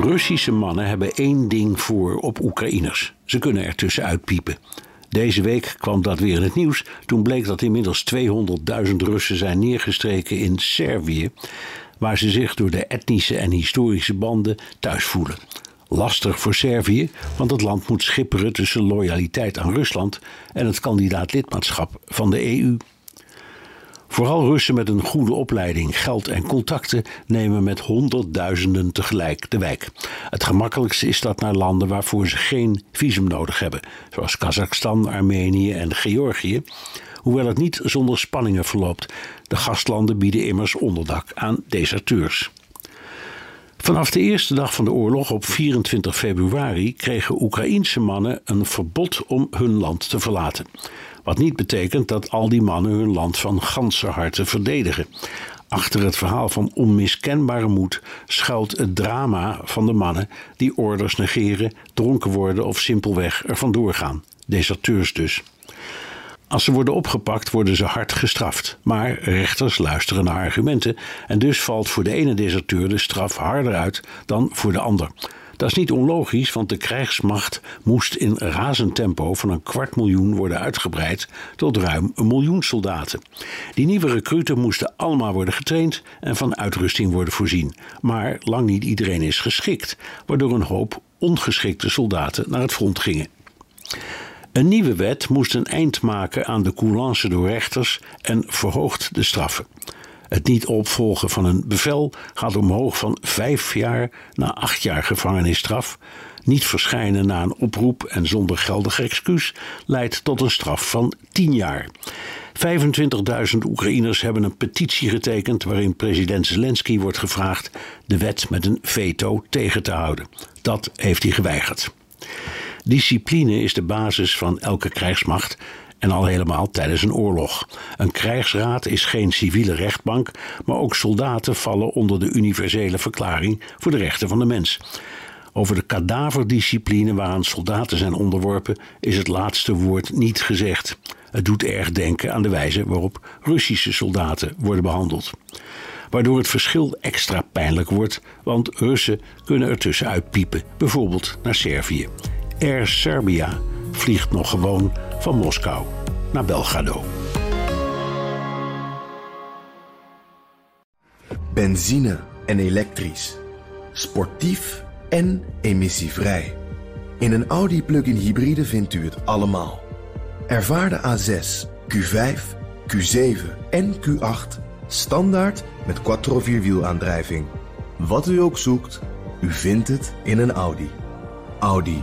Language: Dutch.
Russische mannen hebben één ding voor op Oekraïners. Ze kunnen er tussenuit piepen. Deze week kwam dat weer in het nieuws. Toen bleek dat inmiddels 200.000 Russen zijn neergestreken in Servië, waar ze zich door de etnische en historische banden thuis voelen. Lastig voor Servië, want het land moet schipperen tussen loyaliteit aan Rusland en het kandidaat lidmaatschap van de EU. Vooral Russen met een goede opleiding, geld en contacten nemen met honderdduizenden tegelijk de wijk. Het gemakkelijkste is dat naar landen waarvoor ze geen visum nodig hebben, zoals Kazachstan, Armenië en Georgië. Hoewel het niet zonder spanningen verloopt. De gastlanden bieden immers onderdak aan deserteurs. Vanaf de eerste dag van de oorlog op 24 februari kregen Oekraïense mannen een verbod om hun land te verlaten. Wat niet betekent dat al die mannen hun land van ganse harte verdedigen. Achter het verhaal van onmiskenbare moed schuilt het drama van de mannen die orders negeren, dronken worden of simpelweg er vandoor gaan. Deserteurs dus. Als ze worden opgepakt, worden ze hard gestraft. Maar rechters luisteren naar argumenten en dus valt voor de ene deserteur de straf harder uit dan voor de ander. Dat is niet onlogisch, want de krijgsmacht moest in razend tempo van een kwart miljoen worden uitgebreid tot ruim een miljoen soldaten. Die nieuwe recruten moesten allemaal worden getraind en van uitrusting worden voorzien. Maar lang niet iedereen is geschikt, waardoor een hoop ongeschikte soldaten naar het front gingen. Een nieuwe wet moest een eind maken aan de coulance door rechters en verhoogt de straffen. Het niet opvolgen van een bevel gaat omhoog van vijf jaar naar acht jaar gevangenisstraf. Niet verschijnen na een oproep en zonder geldig excuus leidt tot een straf van tien jaar. 25.000 Oekraïners hebben een petitie getekend waarin president Zelensky wordt gevraagd de wet met een veto tegen te houden. Dat heeft hij geweigerd. Discipline is de basis van elke krijgsmacht en al helemaal tijdens een oorlog. Een krijgsraad is geen civiele rechtbank, maar ook soldaten vallen onder de universele verklaring voor de rechten van de mens. Over de kadaverdiscipline waaraan soldaten zijn onderworpen is het laatste woord niet gezegd. Het doet erg denken aan de wijze waarop Russische soldaten worden behandeld. Waardoor het verschil extra pijnlijk wordt, want Russen kunnen er tussenuit piepen, bijvoorbeeld naar Servië. Air Serbia vliegt nog gewoon van Moskou naar Belgrado. Benzine en elektrisch. Sportief en emissievrij. In een Audi plug-in hybride vindt u het allemaal. Ervaar de A6, Q5, Q7 en Q8 standaard met quattro vierwielaandrijving. Wat u ook zoekt, u vindt het in een Audi. Audi.